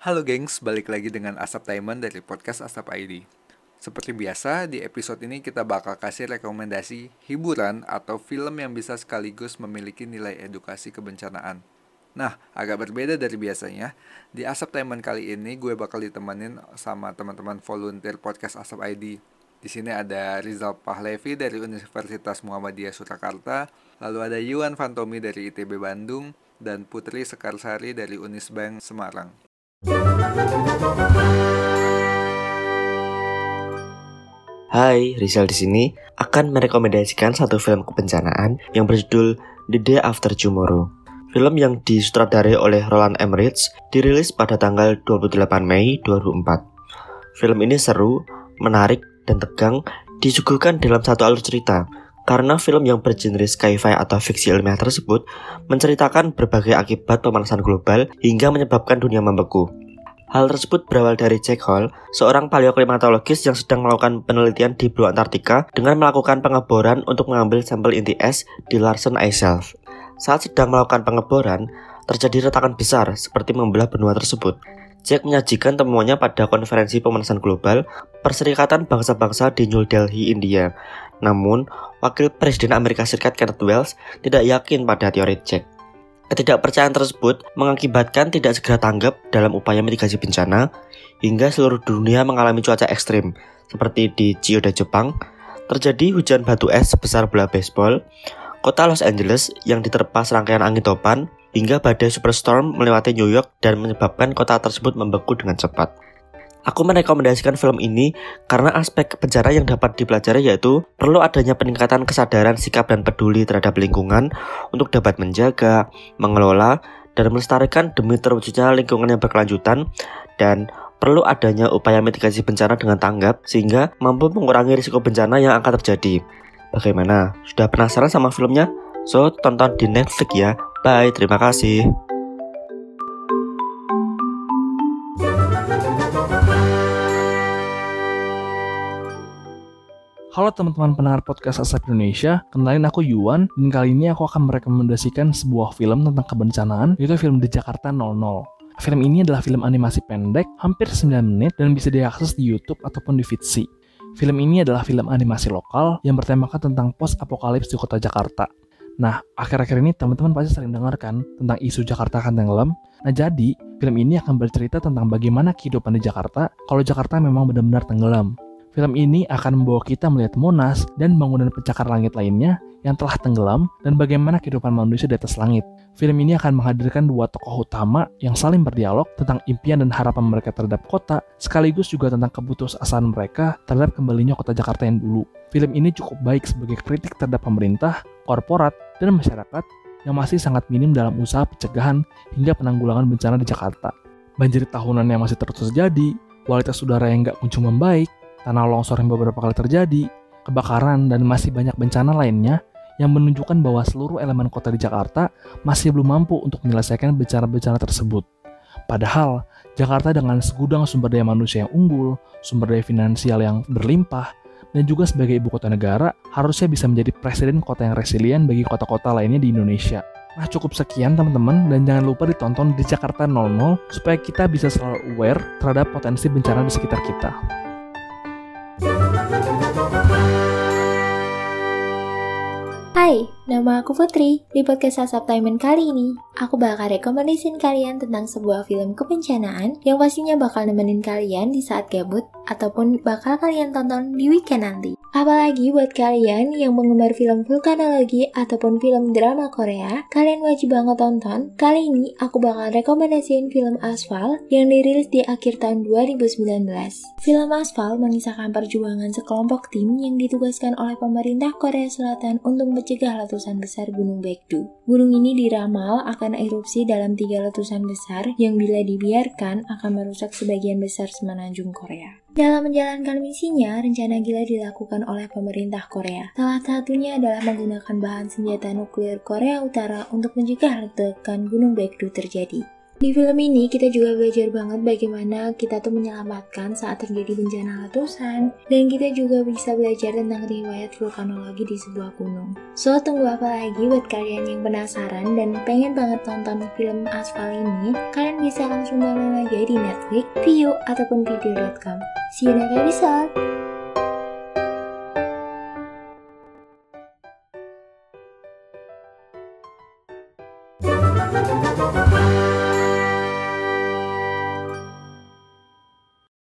Halo gengs, balik lagi dengan Asap Diamond dari podcast Asap ID. Seperti biasa, di episode ini kita bakal kasih rekomendasi hiburan atau film yang bisa sekaligus memiliki nilai edukasi kebencanaan. Nah, agak berbeda dari biasanya. Di Asap Diamond kali ini gue bakal ditemenin sama teman-teman volunteer podcast Asap ID. Di sini ada Rizal Pahlevi dari Universitas Muhammadiyah Surakarta, lalu ada Yuan Fantomi dari ITB Bandung, dan Putri Sekarsari dari Unisbank Semarang. Hai, Rizal di sini akan merekomendasikan satu film kebencanaan yang berjudul The Day After Tomorrow. Film yang disutradarai oleh Roland Emmerich dirilis pada tanggal 28 Mei 2004. Film ini seru, menarik, dan tegang disuguhkan dalam satu alur cerita karena film yang bergenre sci-fi atau fiksi ilmiah tersebut menceritakan berbagai akibat pemanasan global hingga menyebabkan dunia membeku. Hal tersebut berawal dari Jack Hall, seorang paleoklimatologis yang sedang melakukan penelitian di Blue Antartika dengan melakukan pengeboran untuk mengambil sampel inti es di Larsen Ice Shelf. Saat sedang melakukan pengeboran, terjadi retakan besar seperti membelah benua tersebut. Jack menyajikan temuannya pada konferensi pemanasan global Perserikatan Bangsa-Bangsa di New Delhi, India. Namun, Wakil Presiden Amerika Serikat Kenneth Wells tidak yakin pada teori Jack. Ketidakpercayaan tersebut mengakibatkan tidak segera tanggap dalam upaya mitigasi bencana, hingga seluruh dunia mengalami cuaca ekstrim, seperti di Chiyoda, Jepang, terjadi hujan batu es sebesar bola baseball, kota Los Angeles yang diterpa serangkaian angin topan, hingga badai superstorm melewati New York dan menyebabkan kota tersebut membeku dengan cepat. Aku merekomendasikan film ini karena aspek bencana yang dapat dipelajari yaitu perlu adanya peningkatan kesadaran sikap dan peduli terhadap lingkungan untuk dapat menjaga, mengelola, dan melestarikan demi terwujudnya lingkungan yang berkelanjutan dan perlu adanya upaya mitigasi bencana dengan tanggap sehingga mampu mengurangi risiko bencana yang akan terjadi. Bagaimana? Sudah penasaran sama filmnya? So, tonton di Netflix ya. Bye, terima kasih. Halo teman-teman pendengar podcast Asap Indonesia, kenalin aku Yuan dan kali ini aku akan merekomendasikan sebuah film tentang kebencanaan yaitu film The Jakarta 00. Film ini adalah film animasi pendek, hampir 9 menit dan bisa diakses di YouTube ataupun di Vitsy. Film ini adalah film animasi lokal yang bertemakan tentang post apokalips di kota Jakarta. Nah, akhir-akhir ini teman-teman pasti sering dengar kan tentang isu Jakarta akan tenggelam. Nah, jadi film ini akan bercerita tentang bagaimana kehidupan di Jakarta kalau Jakarta memang benar-benar tenggelam. Film ini akan membawa kita melihat Monas dan bangunan pencakar langit lainnya yang telah tenggelam dan bagaimana kehidupan manusia di atas langit. Film ini akan menghadirkan dua tokoh utama yang saling berdialog tentang impian dan harapan mereka terhadap kota, sekaligus juga tentang keputusasaan mereka terhadap kembalinya kota Jakarta yang dulu. Film ini cukup baik sebagai kritik terhadap pemerintah, korporat, dan masyarakat yang masih sangat minim dalam usaha pencegahan hingga penanggulangan bencana di Jakarta. Banjir tahunan yang masih terus terjadi, kualitas udara yang nggak kunjung membaik, tanah longsor yang beberapa kali terjadi, kebakaran, dan masih banyak bencana lainnya yang menunjukkan bahwa seluruh elemen kota di Jakarta masih belum mampu untuk menyelesaikan bencana-bencana tersebut. Padahal, Jakarta dengan segudang sumber daya manusia yang unggul, sumber daya finansial yang berlimpah, dan juga sebagai ibu kota negara, harusnya bisa menjadi presiden kota yang resilient bagi kota-kota lainnya di Indonesia. Nah cukup sekian teman-teman dan jangan lupa ditonton di Jakarta 00 supaya kita bisa selalu aware terhadap potensi bencana di sekitar kita. Hai, nama aku Putri. Di podcast Asap Diamond kali ini, aku bakal rekomendasiin kalian tentang sebuah film kebencanaan yang pastinya bakal nemenin kalian di saat gabut ataupun bakal kalian tonton di weekend nanti. Apalagi buat kalian yang menggemar film vulkanologi ataupun film drama Korea, kalian wajib banget tonton. Kali ini aku bakal rekomendasiin film Asfal yang dirilis di akhir tahun 2019. Film Asfal mengisahkan perjuangan sekelompok tim yang ditugaskan oleh pemerintah Korea Selatan untuk mencegah letusan besar Gunung Baekdu. Gunung ini diramal akan erupsi dalam tiga letusan besar yang bila dibiarkan akan merusak sebagian besar semenanjung Korea. Dalam menjalankan misinya, rencana gila dilakukan oleh pemerintah Korea. Salah satunya adalah menggunakan bahan senjata nuklir Korea Utara untuk mencegah ledakan Gunung Baekdu terjadi. Di film ini kita juga belajar banget bagaimana kita tuh menyelamatkan saat terjadi bencana letusan dan kita juga bisa belajar tentang riwayat vulkanologi di sebuah gunung. So tunggu apa lagi buat kalian yang penasaran dan pengen banget nonton film Aspal ini, kalian bisa langsung download aja di Netflix, View ataupun video.com. See you next episode.